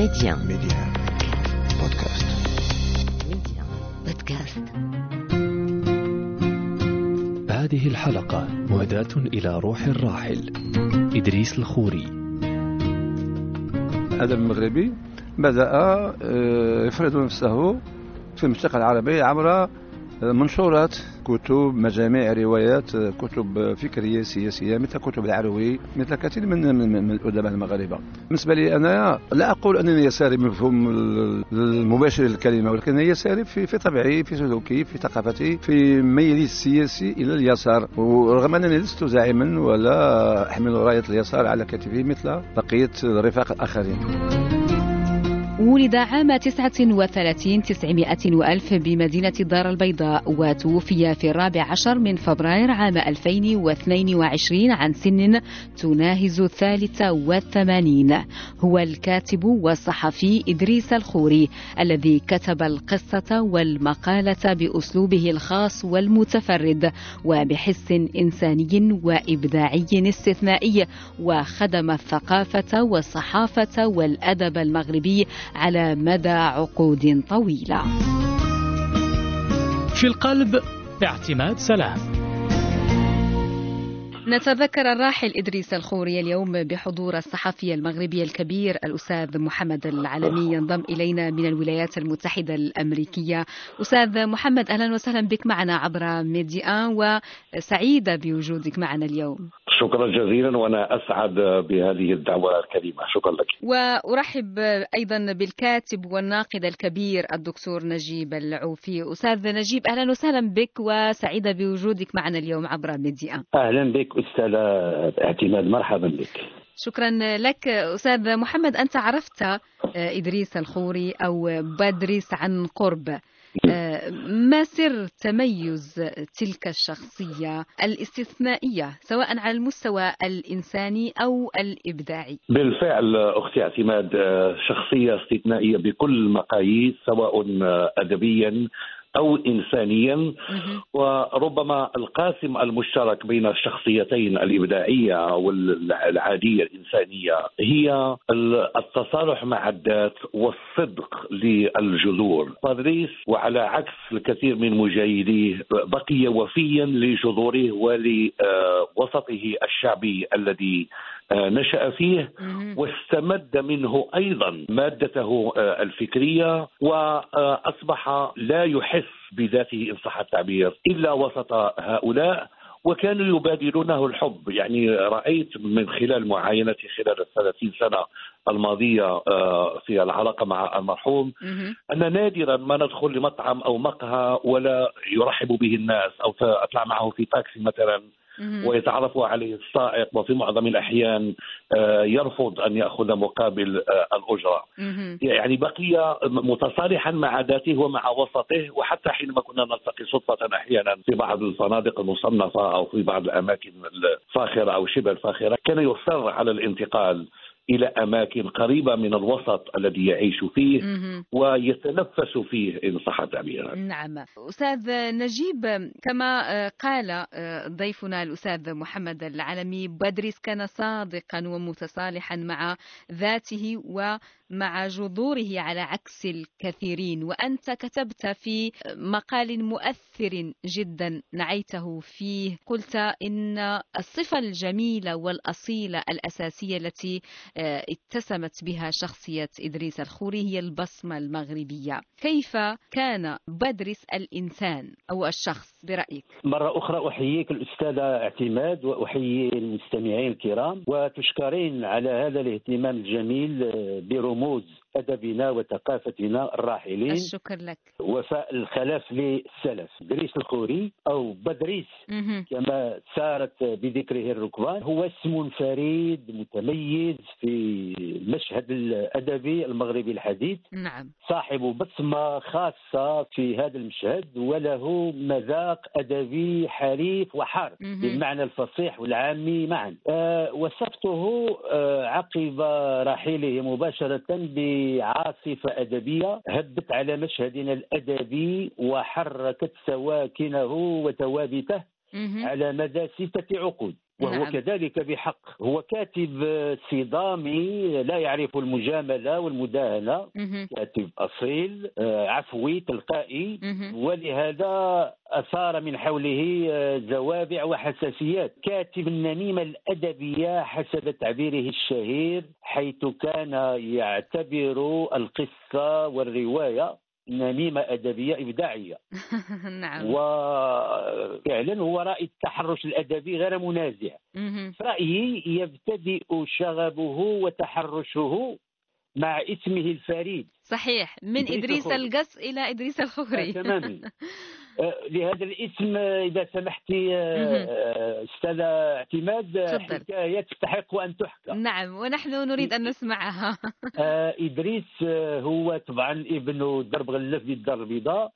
ميديان ميديان بودكاست ميديان بودكاست هذه الحلقة مهداة إلى روح الراحل. إدريس الخوري. الأدب المغربي. بدأ آه، يفرض نفسه في المنطقة العربية عبر آه، منشورات كتب مجامع روايات كتب فكرية سياسية مثل كتب العروي مثل كثير من من, الأدباء المغاربة. بالنسبة لي أنا لا أقول أنني يساري بمفهوم ال- المباشر للكلمة ولكن يساري في في طبعي في سلوكي في ثقافتي في ميلي السياسي إلى اليسار. ورغم أنني لست زاعما ولا أحمل راية اليسار على كتفي مثل بقية الرفاق الآخرين. ولد عام 39 900 وألف بمدينة الدار البيضاء وتوفي في الرابع عشر من فبراير عام 2022 عن سن تناهز الثالثة والثمانين. هو الكاتب والصحفي إدريس الخوري الذي كتب القصة والمقالة بأسلوبه الخاص والمتفرد وبحس إنساني وإبداعي استثنائي وخدم الثقافة والصحافة والأدب المغربي على مدى عقود طويلة. في القلب اعتماد سلام. نتذكر الراحل إدريس الخوري اليوم بحضور الصحفي المغربي الكبير الأستاذ محمد العلمي ينضم إلينا من الولايات المتحدة الأمريكية. أستاذ محمد أهلا وسهلا بك معنا عبر ميديا وسعيدة بوجودك معنا اليوم. شكرا جزيلا وأنا أسعد بهذه الدعوة الكريمة. شكرا لك. وأرحب أيضا بالكاتب والناقد الكبير الدكتور نجيب العوفي. أستاذ نجيب أهلا وسهلا بك وسعيدة بوجودك معنا اليوم عبر ميديا. أهلا بك. أستاذ اعتماد مرحبا بك شكرا لك. أستاذ محمد أنت عرفت آه، إدريس الخوري أو بدرس عن قرب. آه، ما سر تميز تلك الشخصية الاستثنائية سواء على المستوى الإنساني أو الإبداعي؟ بالفعل أختي اعتماد آه، شخصية استثنائية بكل المقاييس سواء آه، انسانيا مهم. وربما القاسم المشترك بين الشخصيتين الإبداعية والعادية الإنسانية هي ال- التصالح مع الذات والصدق للجذور. بادريس وعلى عكس الكثير من مجاهديه بقي وفيا لجذوره ولوسطه الشعبي الذي آه، نشأ فيه. واستمد منه أيضا مادته آه، الفكرية وأصبح لا يحس بذاته إن صح التعبير إلا وسط هؤلاء وكانوا يبادلونه الحب يعني رأيت من خلال معاينتي خلال الثلاثين سنة الماضية آه، في العلاقة مع المرحوم. أن نادرا ما ندخل لمطعم أو مقهى ولا يرحب به الناس أو أطلع معه في تاكسي مثلا ويتعرف عليه السائق وفي معظم الأحيان آه، يرفض أن يأخذ مقابل آه، الأجرة. مهم. يعني بقي متصالحا مع ذاته ومع وسطه وحتى حينما كنا نلتقي صدفة أحيانا في بعض الفنادق المصنفة أو في بعض الأماكن الفاخرة أو شبه الفاخرة كان يصر على الانتقال. إلى أماكن قريبة من الوسط الذي يعيش فيه. ويتنفس فيه إن صح التعبير نعم. أستاذ نجيب كما آه، قال آه، ضيفنا الأستاذ محمد العلمي بدرس كان صادقا ومتصالحا مع ذاته ومع جذوره على عكس الكثيرين. وأنت كتبت في مقال مؤثر جدا نعيته فيه. قلت إن الصفة الجميلة والأصيلة الأساسية التي اتسمت بها شخصية إدريس الخوري هي البصمة المغربية كيف كان بدرس الإنسان أو الشخص برأيك؟ مرة أخرى أحييك الأستاذة اعتماد وأحيي المستمعين الكرام وتشكرين على هذا الاهتمام الجميل آه، برموز أدبنا وثقافتنا الراحلين. الشكر لك. وفاء الخلف للسلف. دريس الخوري أو بدريس. كما سارت بذكره الركبان هو اسم فريد متميز في المشهد الأدبي المغربي الحديث. نعم. صاحب بصمة خاصة في هذا المشهد وله مذاق أدبي حريف وحار. بالمعنى الفصيح والعامي معا. آه وصفته آه عقب رحيله مباشرة بعاصفة أدبية هبت على مشهدنا الأدبي وحركت سواكنه وتوابته مهم. على مدى ستة عقود وهو نعم. كذلك بحق هو كاتب صدامي لا يعرف المجاملة والمداهنة مهم. كاتب أصيل آه، عفوي تلقائي مهم. ولهذا أثار من حوله آه، زوابع وحساسيات كاتب النميمة الأدبية حسب تعبيره الشهير حيث كان يعتبر القصة والرواية نميمة أدبية إبداعية. نعم. وفعلا هو رأي التحرش الأدبي غير منازع. في رأيي يبتدئ شغبه وتحرشه مع إسمه الفريد. صحيح. من إدريس إدريس. القص إلى إدريس الخوري تماما. لهذا الاسم آه، إذا سمحت مهم. آه، أستاذ اعتماد آه،. حكاية تستحق أن تحكى نعم ونحن نريد أن نسمعها آه، إدريس آه، هو طبعا ابن درب غلف بالدار البيضاء.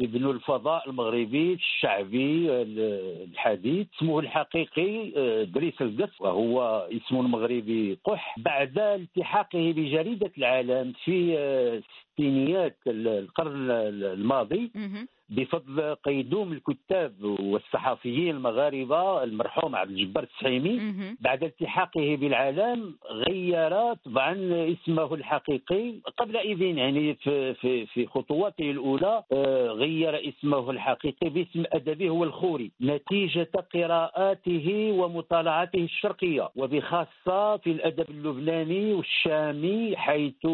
ابن الفضاء المغربي الشعبي ال- الحديث اسمه الحقيقي آه، دريس القص وهو اسم مغربي قح بعد التحاقه بجريدة العالم في آه، ستينيات ال- القرن الماضي. بفضل قيدوم الكتاب والصحفيين المغاربة المرحوم عبد الجبار السحيمي مهم. بعد التحاقه بالعالم غير طبعا اسمه الحقيقي. قبل إذن يعني في في في خطواته الأولى آه، غير اسمه الحقيقي باسم ادبي هو الخوري نتيجة قراءاته ومطالعاته الشرقية وبخاصة في الأدب اللبناني والشامي حيث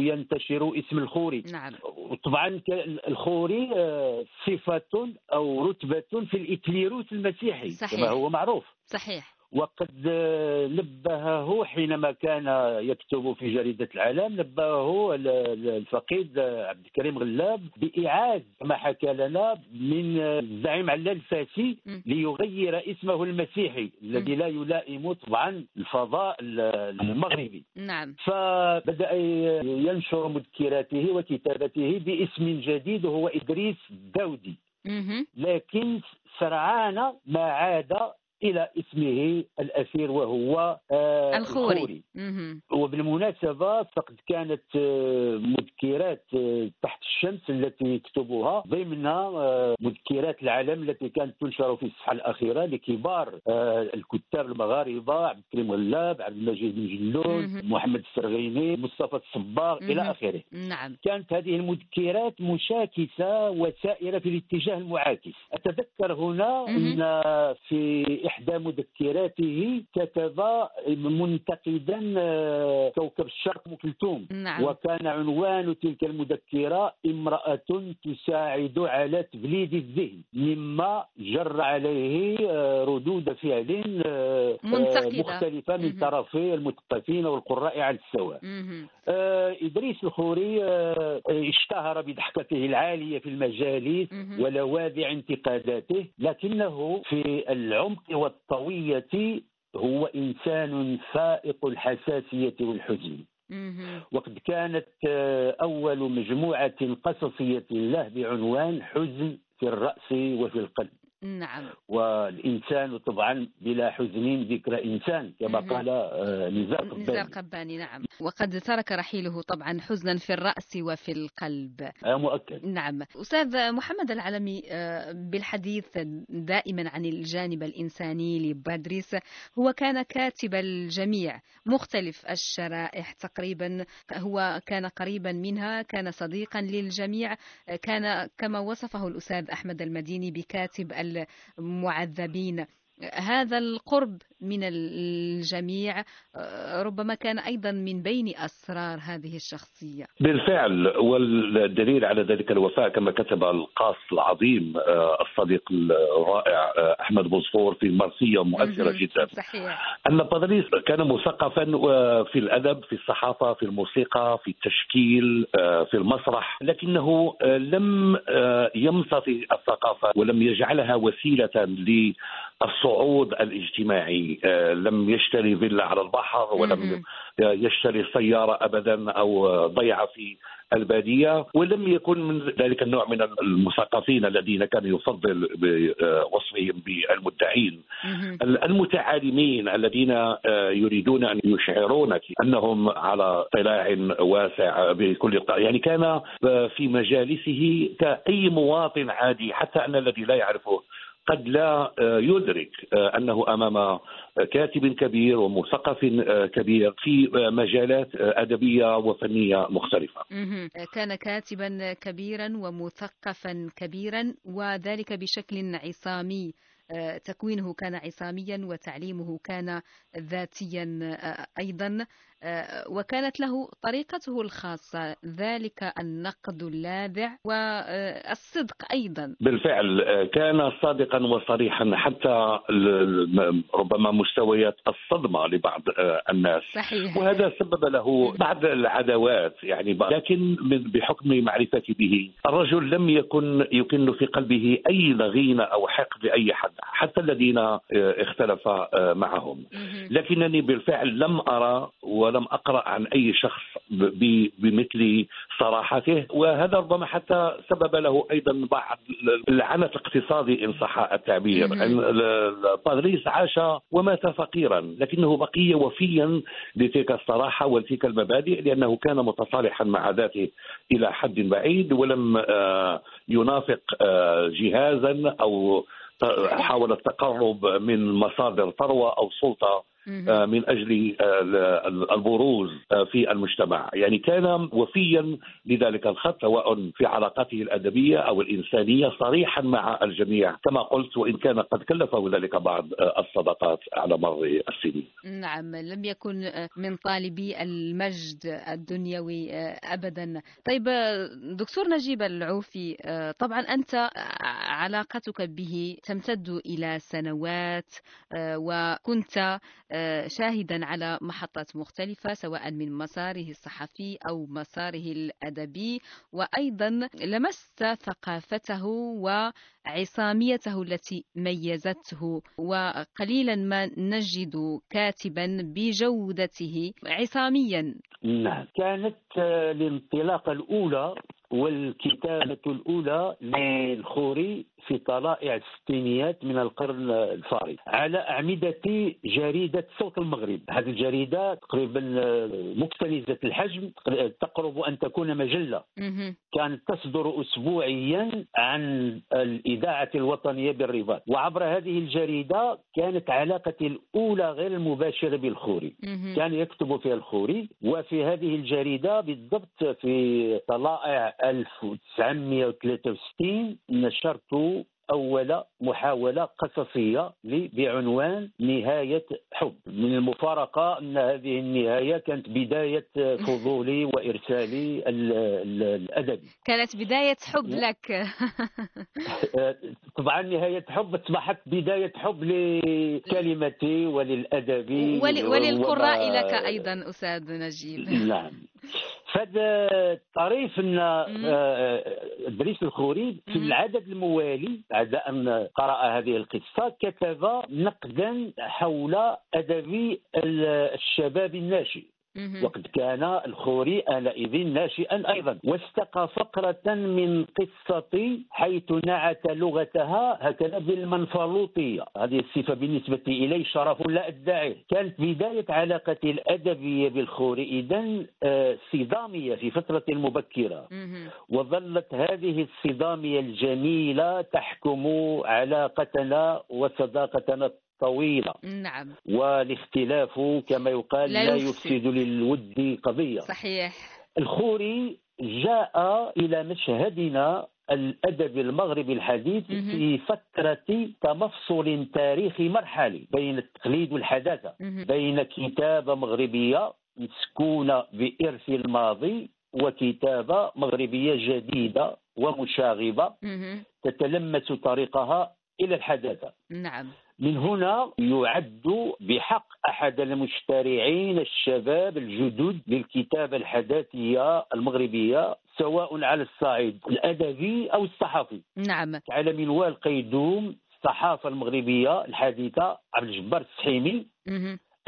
ينتشر اسم الخوري. نعم. وطبعا ك- الخوري آه، صفة أو رتبة في الإكليروس المسيحي صحيح. كما هو معروف صحيح وقد آه، نبهه حينما كان يكتب في جريدة العالم نبهه ال- ال- الفقيد آه، عبد الكريم غلاب بإعادة ما حكى لنا من آه، الزعيم علال الفاسي. ليغير اسمه المسيحي الذي لا يلائم طبعا الفضاء ال- المغربي نعم فبدأ ينشر مذكراته وكتابته باسم جديد وهو إدريس الداودي. لكن سرعان ما عاد إلى اسمه الأخير وهو آه، الخوري مهم. وبالمناسبة فقد كانت آه، مذكرات آه، تحت الشمس التي يكتبها ضمن مذكرات العالم التي كانت تنشر في الصفحة الأخيرة لكبار الكتاب المغاربة عبد الكريم غلاب عبد المجيد بن جلون. محمد السرغيني مصطفى الصباغ مهم. إلى آخره نعم كانت هذه المذكرات مشاكسة وسائرة في الاتجاه المعاكس أتذكر هنا. أن في إحدى مذكراته كتب منتقدا آه، كوكب الشرق أم كلثوم نعم وكان عنوان تلك المذكرة امرأة تساعد على تبليد الذهن مما جر عليه آه، ردود فعل آه، منتقدة. مختلفة من. طرفي المثقفين والقراء على السواء إدريس الخوري اشتهر بضحكته العالية في المجالس. ولواذع انتقاداته لكنه في العمق والطوية هو إنسان فائق الحساسية والحزن. وقد كانت آه، أول مجموعة قصصية له بعنوان حزن في الرأس وفي القلب نعم. والإنسان طبعا بلا حزن ذكر إنسان كما. قال آه، نزار نزار قباني قباني نعم. وقد ترك رحيله طبعا حزنا في الرأس وفي القلب. آه، مؤكد. نعم. أستاذ محمد العلمي آه، بالحديث دائما عن الجانب الإنساني لبادريس هو كان كاتب الجميع مختلف الشرائح تقريبا. هو كان قريبا منها كان صديقا للجميع. كان كما وصفه الأستاذ أحمد المديني بكاتب المعذبين. هذا القرب من الجميع آه، ربما كان أيضا من بين أسرار هذه الشخصية بالفعل والدليل على ذلك الوفاء كما كتب القاص العظيم آه، الصديق الرائع آه، أحمد بوصفور في مرسية مؤثرة. جدا صحيح أن بادريس كان مثقفا في الأدب في الصحافة في الموسيقى في التشكيل في المسرح لكنه لم يمتص الثقافة ولم يجعلها وسيلة للصعود الاجتماعي آه، لم يشتري فيلا على البحر ولم مهم. يشتري سيارة أبدا أو ضيعة في البادية ولم يكن من ذلك النوع من المثقفين الذين كان يفضل بوصفهم بالمدعين مهم. المتعالمين الذين آه، يريدون أن يشعرونك أنهم على اطلاع واسع بكل يعني كان آه، في مجالسه كأي مواطن عادي حتى أن الذي لا يعرف قد لا آه، يدرك آه، أنه أمام كاتب كبير ومثقف كبير في مجالات أدبية وفنية مختلفة. كان كاتبا كبيرا ومثقفا كبيرا وذلك بشكل عصامي تكوينه كان عصاميا وتعليمه كان ذاتيا أيضا. آه، وكانت له طريقته الخاصة ذلك النقد اللاذع والصدق أيضا. بالفعل آه، كان صادقا وصريحا حتى ربما مستويات الصدمة لبعض آه، الناس. صحيح. وهذا سبب له بعض العداوات يعني لكن بحكم معرفتي به الرجل لم يكن يكن في قلبه أي ضغينة أو حقد لأي حد. حتى الذين اختلف معهم. لكنني بالفعل لم أرى ولم أقرأ عن أي شخص بمثل صراحته. وهذا ربما حتى سبب له أيضا بعض العنف الاقتصادي إن صح التعبير. بادريس عاش ومات فقيرا لكنه بقي وفيا لتلك الصراحة وتلك المبادئ لأنه كان متصالحا مع ذاته إلى حد بعيد ولم آه، ينافق آه، جهازا أو حاول التقرب من مصادر ثروة أو سلطة من أجل آه، البروز آه، في المجتمع، يعني كان وفيا لذلك الخط سواء في علاقاته الأدبية أو الإنسانية صريحا مع الجميع كما قلت وإن كان قد كلفه ذلك بعض الصداقات على مر السنين. نعم لم يكن من طالبي المجد الدنيوي ابدا. طيب دكتور نجيب العوفي طبعا أنت علاقتك به تمتد إلى سنوات وكنت شاهدا على محطات مختلفة سواء من مساره الصحفي أو مساره الأدبي. وأيضا لمست ثقافته وعصاميته التي ميزته. وقليلا ما نجد كاتبا بجودته عصاميا. نعم. كانت الانطلاقة الأولى والكتابة الأولى للخوري في طلائع الستينيات من القرن الفارغ على أعمدة جريدة صوت المغرب. هذه الجريدة تقريبا مكتنزة الحجم تقرب أن تكون مجلة. كانت تصدر أسبوعيا عن الإذاعة الوطنية بالرباط. وعبر هذه الجريدة كانت علاقتي الأولى غير المباشرة بالخوري. كان يكتب فيها الخوري. وفي هذه الجريدة بالضبط في طلائع 1963 نشرت أول محاولة قصصية لي بعنوان نهاية حب. من المفارقة أن هذه النهاية كانت بداية فضولي وإرسالي الأدبي. كانت بداية حب لك. طبعا نهاية حب أصبحت بداية حب لكلمتي وللأدب وللقراء لك أيضا أستاذ نجيب. نعم. فهذا طريف إن آه، ادريس الخوري في العدد الموالي بعد أن قرأ هذه القصة كتب نقدا حول ادب الشباب الناشئ. وقد كان الخوري آنئذ ناشئا أيضا. واستقى فقرة من قصة حيث نعت لغتها هكذا بالمنفلوطية هذه الصفة بالنسبة إلي شرف لا أدعيه. كانت بداية علاقتي الأدبية بالخوري. إذا آه، صدامية في فترة مبكرة وظلت هذه الصدامية الجميلة تحكم علاقتنا وصداقتنا طويلة. نعم. والاختلاف كما يقال لا, لا يفسد. للود قضية. صحيح. الخوري جاء إلى مشهدنا الأدب المغربي الحديث في فترة تمفصل تاريخي مرحلي بين التقليد والحداثة. بين كتابة مغربية مسكونة بإرث الماضي وكتابة مغربية جديدة ومشاغبة تتلمس طريقها إلى الحداثة. نعم. من هنا يعد بحق أحد المشترعين الشباب الجدد للكتابة الحداثية المغربية سواء على الصعيد الأدبي أو الصحفي. نعم. على منوال قيدوم الصحافة المغربية الحديثة عبد الجبار السحيمي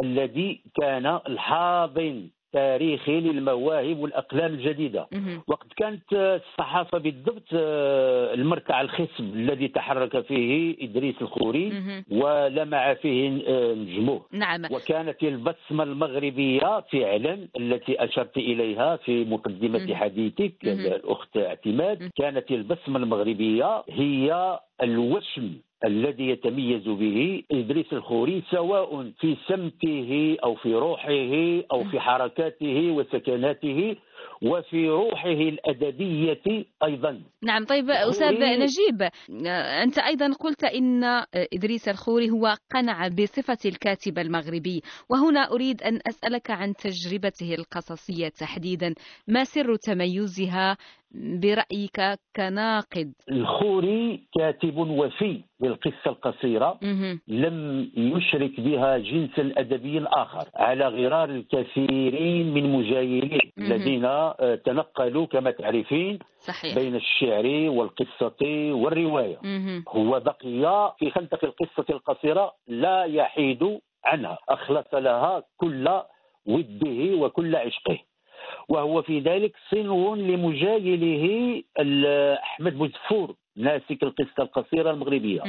الذي كان الحاضن تاريخي للمواهب والأقلام الجديدة. وقد كانت الصحافة بالضبط آه، المركع الخصب الذي تحرك فيه إدريس الخوري ولمع فيه آه، نجمه نعم. وكانت البصمه المغربية فعلا التي أشرت إليها في مقدمة حديثك الأخت اعتماد. كانت البصمه المغربية هي الوشم الذي يتميز به إدريس الخوري سواء في سمته أو في روحه أو في حركاته وسكناته وفي روحه الأدبية أيضا نعم طيب أستاذ نجيب أنت أيضا قلت إن إدريس الخوري هو قنع بصفة الكاتب المغربي وهنا أريد أن أسألك عن تجربته القصصية تحديدا ما سر تميزها برأيك كناقد الخوري كاتب وفي للقصة القصيرة. لم يشرك بها جنسا أدبيا آخر على غرار الكثيرين من مجايليه مهم. الذين تنقلوا كما تعرفين صحيح. بين الشعر والقصة والرواية. مهم. هو بقي في خندق القصة القصيرة لا يحيد عنها. أخلص لها كل وده وكل عشقه. وهو في ذلك صنو لمجايله أحمد بوزفور ناسك القصة القصيرة المغربية.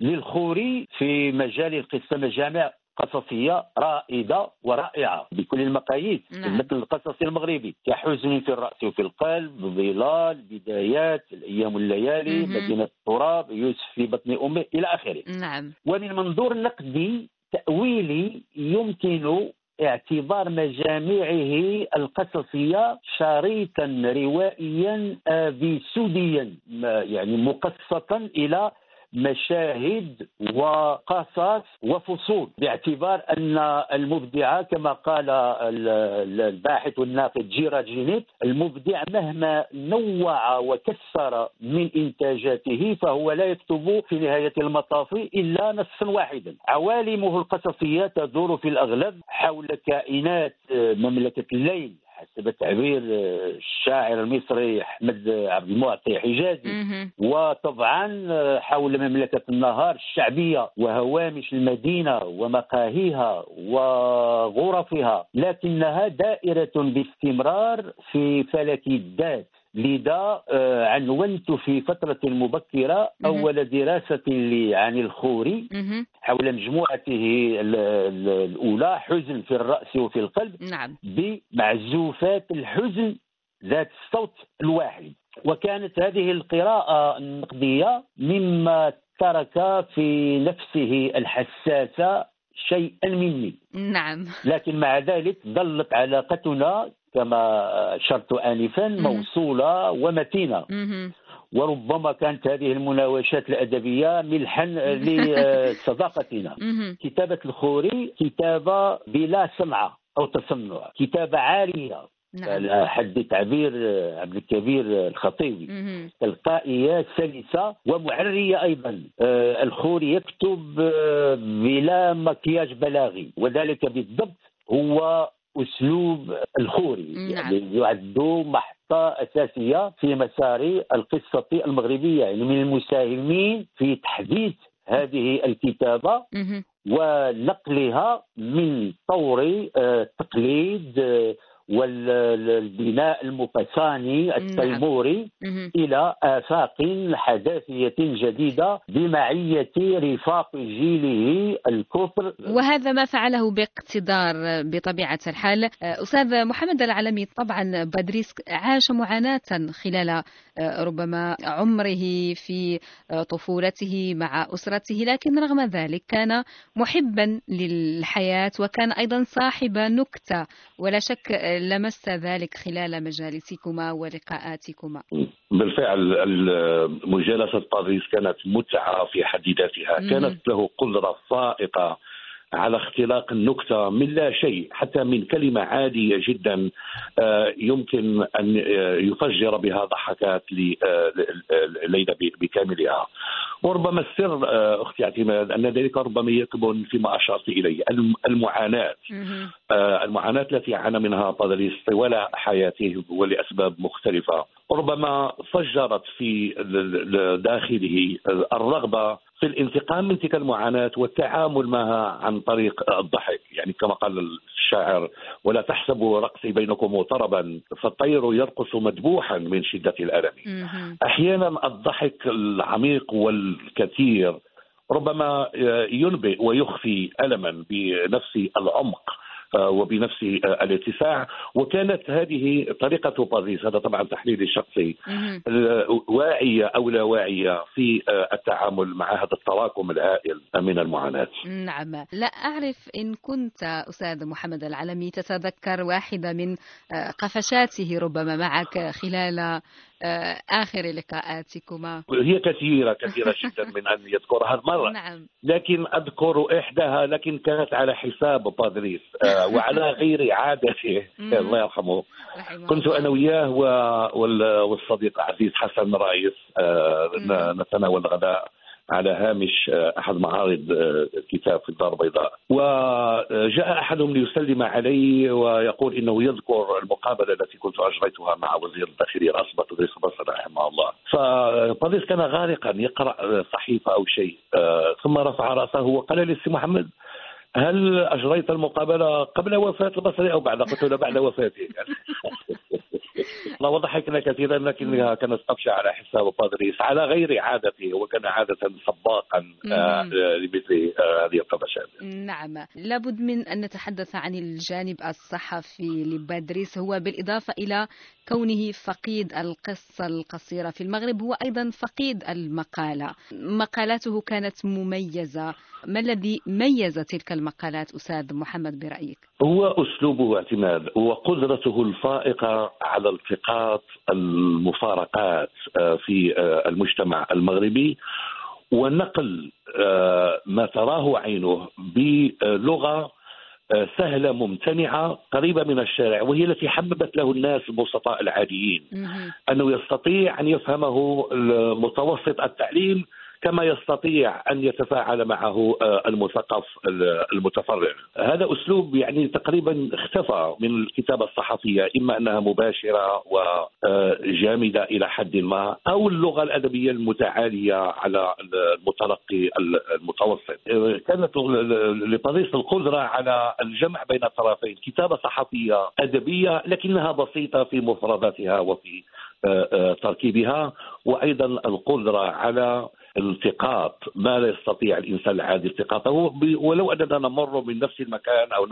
للخوري في مجال القصة مجامع قصصية رائدة ورائعة بكل المقاييس نعم. مثل القصص المغربي كحزن في الرأس وفي القلب ظلال بدايات الأيام والليالي. مدينة التراب يوسف في بطن أمه إلى آخره نعم ومن منظور نقدي تأويلي يمكن اعتبار مجامعه القصصية شريطا روائيا ابيسوديا ما- يعني مقصة إلى مشاهد وقصص وفصول باعتبار أن المبدع كما قال ال- ال- الباحث والناقد جيرا جينيت المبدع مهما نوع وكسر من إنتاجاته فهو لا يكتب في نهاية المطاف إلا نصا واحدا. عوالمه القصصية تدور في الأغلب حول كائنات مملكة الليل حسب تعبير آه، الشاعر المصري أحمد عبد المعطي حجازي. وطبعا حول مملكة النهار الشعبية وهوامش المدينة ومقاهيها وغرفها لكنها دائرة باستمرار في فلك الذات لذا آه، عنونت في فترة مبكرة أول دراسة لي عن الخوري. حول مجموعته ال- ال- الأولى حزن في الرأس وفي القلب نعم. بمعزوفات الحزن ذات الصوت الواحد. وكانت هذه القراءة النقدية مما ترك في نفسه الحساسة شيئا مني. نعم. لكن مع ذلك ظلت علاقتنا كما أشرت آنفا موصولة ومتينة. وربما كانت هذه المناوشات الأدبية ملحا لصداقتنا. كتابة الخوري كتابة بلا صنعة أو تصنع كتابة عارية. نعم. حد تعبير عبد الكبير الخطيبي. تلقائية سلسة ومعرية أيضا. آه، الخوري يكتب آه، بلا مكياج بلاغي. وذلك بالضبط هو أسلوب الخوري نعم. يعني يعد محطة أساسية في مسار القصة المغربية يعني من المساهمين في تحديث هذه الكتابة مهم. ونقلها من طور آه، التقليد آه، والبناء المقساني التيموري مهم. إلى آفاق حداثية جديدة بمعية رفاق جيله الكفر. وهذا ما فعله باقتدار بطبيعة الحال. أستاذ محمد العلمي طبعا بادريس عاش معاناة خلال ربما عمره في طفولته مع أسرته لكن رغم ذلك كان محبا للحياة وكان أيضا صاحب نكتة. ولا شك لمس ذلك خلال مجالسكما ولقاءاتكما. بالفعل ال- مجالسة باريس كانت متعة في حد ذاتها. كانت له قدرة فائقة على اختلاق النكتة من لا شيء حتى من كلمة عادية جدا آه، يمكن أن آه، يفجر بها ضحكات آه، ليلى بكاملها. وربما السر أختي اعتماد أن ذلك ربما يكمن فيما أشرت إليه الم- المعاناة. المعاناة التي عانى منها بادريس طوال حياته ولأسباب مختلفة. ربما فجرت في داخله الرغبة في الانتقام من تلك المعاناة والتعامل معها عن طريق الضحك. يعني كما قال الشاعر ولا تحسبوا رقصي بينكم طربا فالطير يرقص مذبوحا من شدة الألم. مهم. أحيانا الضحك العميق والكثير ربما ينبئ ويخفي الما بنفس العمق. وبنفس آه، الاتساع وكانت هذه طريقة باريس هذا طبعا تحليلي الشخصي مهم. واعية أو لا واعية في آه، التعامل مع هذا التراكم الهائل من المعاناة. نعم. لا أعرف إن كنت أستاذ محمد العلمي تتذكر واحدة من آه، قفشاته ربما معك خلال آه، آخر لقاءاتكما. هي كثيرة كثيرة جدا من أن يذكرها المرة. نعم. لكن أذكر إحداها لكن كانت على حساب بادريس آه، وعلى غير عادته. الله يرحمه. رحمه كنت. أنا وياه والصديق عزيز حسن رايس آه، نتناول الغداء. على هامش آه، أحد معارض آه، الكتاب في الدار البيضاء. وجاء أحدهم ليسلم علي ويقول إنه يذكر المقابلة التي كنت أجريتها مع وزير الداخلية الأسبق إدريس بصر رحمه الله. فبادريس كان غارقا يقرأ آه، صحيفة أو شيء ثم رفع رأسه وقال لي سي محمد هل أجريت المقابلة قبل وفاة البصري أو بعد؟ قلت له بعد وفاته. وضحكنا كثيرا لكنها كانت قفشة على حساب بادريس على غير عادته وكان عادة سباقا آه،. لمثل آه، هذه القفشات نعم. لابد من أن نتحدث عن الجانب الصحفي لبادريس هو بالإضافة إلى كونه فقيد القصة القصيرة في المغرب هو أيضا فقيد المقالة. مقالاته كانت مميزة ما الذي ميز تلك المقالات أستاذ محمد برأيك؟ هو أسلوبه اعتماد وقدرته الفائقة على التقاط المفارقات آه، في آه، المجتمع المغربي ونقل آه، ما تراه عينه بلغة سهلة ممتنعة قريبة من الشارع وهي التي حببت له الناس البسطاء العاديين. أنه يستطيع أن يفهمه متوسط التعليم كما يستطيع أن يتفاعل معه آه، المثقف المتفرغ. هذا أسلوب يعني تقريبا اختفى من الكتابة الصحفية إما أنها مباشرة وجامدة إلى حد ما أو اللغة الأدبية المتعالية على المتلقي المتوسط. آه، كانت لباريس القدرة على الجمع بين الطرفين كتابة صحفية أدبية لكنها بسيطة في مفرداتها وفي آه، آه، تركيبها وأيضا القدرة على التقاط ما لا يستطيع الإنسان العادي التقاطه ولو أننا نمر من نفس المكان أو.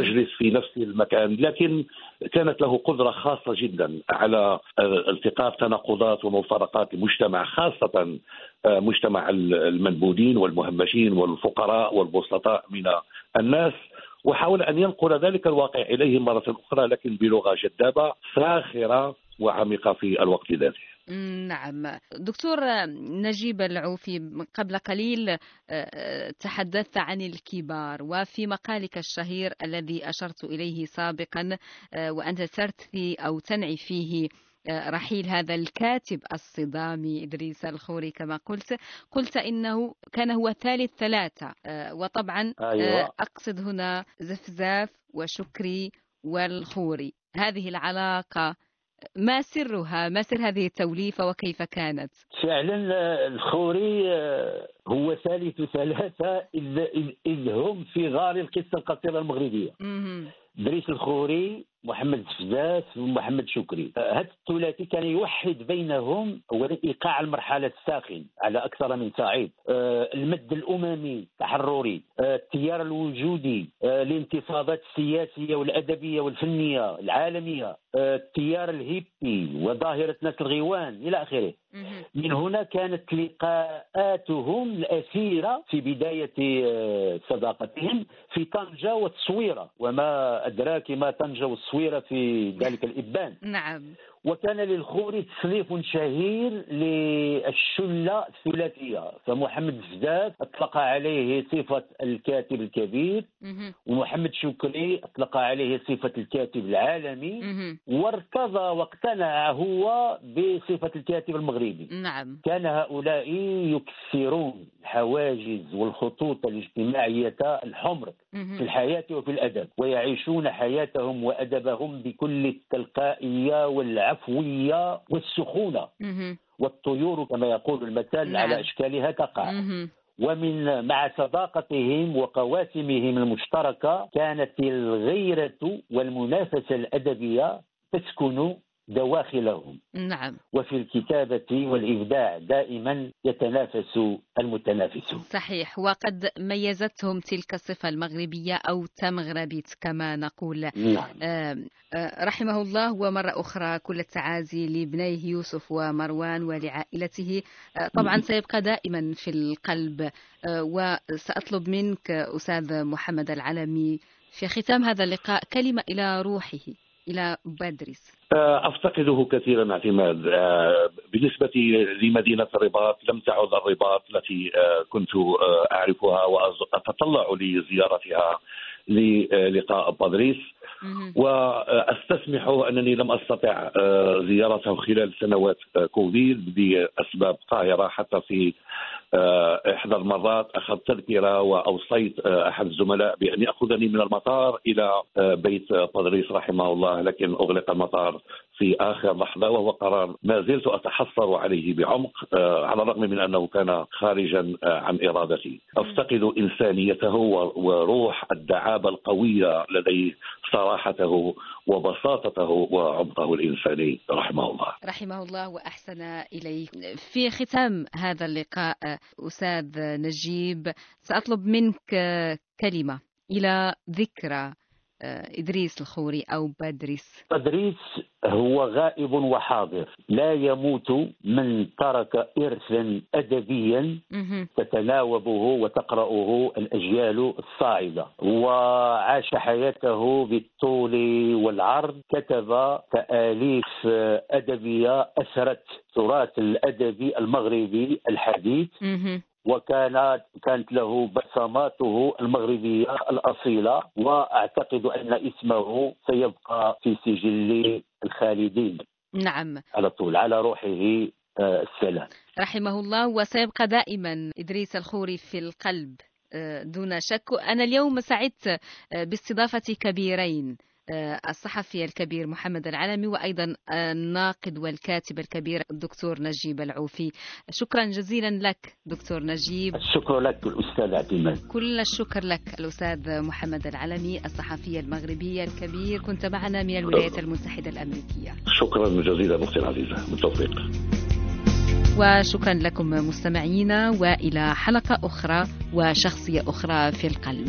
نجلس في نفس المكان لكن كانت له قدرة خاصة جدا على آه، التقاط تناقضات ومفارقات المجتمع خاصة آه، مجتمع ال- المنبوذين والمهمشين والفقراء والبسطاء من الناس وحاول أن ينقل ذلك الواقع إليهم مرة أخرى لكن بلغة جذابة ساخره وعميقة في الوقت ذاته. نعم دكتور نجيب العوفي قبل قليل آه، تحدثت عن الكبار وفي مقالك الشهير الذي أشرت إليه سابقا آه، وأنت ترثي أو تنعي فيه آه، رحيل هذا الكاتب الصدامي إدريس الخوري كما قلت قلت إنه كان هو ثالث ثلاثة آه، وطبعا أيوة. آه، أقصد هنا زفزاف وشكري والخوري هذه العلاقة ما سرها؟ ما سر هذه التوليفة وكيف كانت؟ فعلا آه، الخوري آه، هو ثالث ثلاثة إذ, إذ, إذ هم في غار القصة القصيرة المغربية. دريس الخوري محمد فزاز ومحمد شكري. آه، هذا الثلاثي كان يوحد بينهم اولا إيقاع المرحلة الساخن على أكثر من صعيد. آه، المد الأممي التحرري. آه، التيار الوجودي آه، الانتفاضات السياسية والأدبية والفنية العالمية. آه، التيار الهيبي وظاهرة ناس الغيوان إلى آخره. مهم. من هنا كانت لقاءاتهم الأسيرة في بداية آه، صداقتهم في طنجة والتصويرة وما أدراك ما طنجة والتصويرة في ذلك الإبان. نعم. وكان للخوري تصنيف شهير للشلة الثلاثية فمحمد الزداد أطلق عليه صفة الكاتب الكبير. ومحمد شكري أطلق عليه صفة الكاتب العالمي. وارتضى واقتنع هو بصفة الكاتب المغربي نعم كان هؤلاء يكسرون الحواجز والخطوط الاجتماعية الحمر في. الحياة وفي الأدب ويعيشون حياتهم وأدبهم بكل التلقائية والعفوية والسخونة. والطيور كما يقول المثل نعم. على أشكالها تقع. ومن مع صداقتهم وقواسمهم المشتركة كانت الغيرة والمنافسة الأدبية تسكن دواخلهم نعم. وفي الكتابة والإبداع دائما يتنافس المتنافسون صحيح. وقد ميزتهم تلك الصفة المغربية أو تمغربيت كما نقول. نعم. آم، آه، رحمه الله. ومرة أخرى كل التعازي لابنيه يوسف ومروان ولعائلته. آه، طبعا سيبقى دائما في القلب. آه، وسأطلب منك أستاذ محمد العلمي في ختام هذا اللقاء كلمة إلى روحه إلى بدرس. آه، أفتقده كثيرا اعتماد آه، بالنسبة لمدينة الرباط لم تعد الرباط التي آه، كنت آه، أعرفها وأتطلع لزيارتها للقاء بادريس. وأستسمح أنني لم أستطع آه، زيارته خلال سنوات آه، كوفيد لأسباب قاهرة حتى في آه، إحدى المرات أخذت تذكرة وأوصيت آه، أحد الزملاء بأن يأخذني من المطار إلى آه، بيت بادريس رحمه الله لكن أغلق المطار في آخر لحظة وهو قرار ما زلت اتحسر عليه بعمق آه، على الرغم من أنه كان خارجا آه، عن ارادتي أفتقد إنسانيته وروح الدعابة القوية لديه صراحته وبساطته وعمقه الإنساني رحمه الله. رحمه الله وأحسن إليه في ختام هذا اللقاء أستاذ نجيب سأطلب منك كلمة إلى ذكرى. إدريس الخوري أو بدرس تدريس هو غائب وحاضر. لا يموت من ترك إرثا أدبيا. تتناوبه وتقرأه الأجيال الصاعدة. وعاش حياته بالطول والعرض. كتب تآليف أدبية أثرت تراث الأدبي المغربي الحديث. وكانت كانت له بصماته المغربية الأصيلة وأعتقد أن اسمه سيبقى في سجل الخالدين. نعم. على طول على روحه آه، السلام. رحمه الله وسيبقى دائما إدريس الخوري في القلب آه، دون شك. أنا اليوم سعدت آه، باستضافة كبيرين. الصحفي الكبير محمد العلمي وأيضا الناقد والكاتب الكبير الدكتور نجيب العوفي. شكرا جزيلا لك دكتور نجيب. الشكر لك الأستاذ اعتماد كل الشكر لك الأستاذ محمد العلمي الصحفي المغربي الكبير. كنت معنا من الولايات المتحدة الأمريكية. شكرا جزيلا أختي العزيزه بالتوفيق. وشكرا لكم مستمعينا وإلى حلقة أخرى وشخصية أخرى في القلب.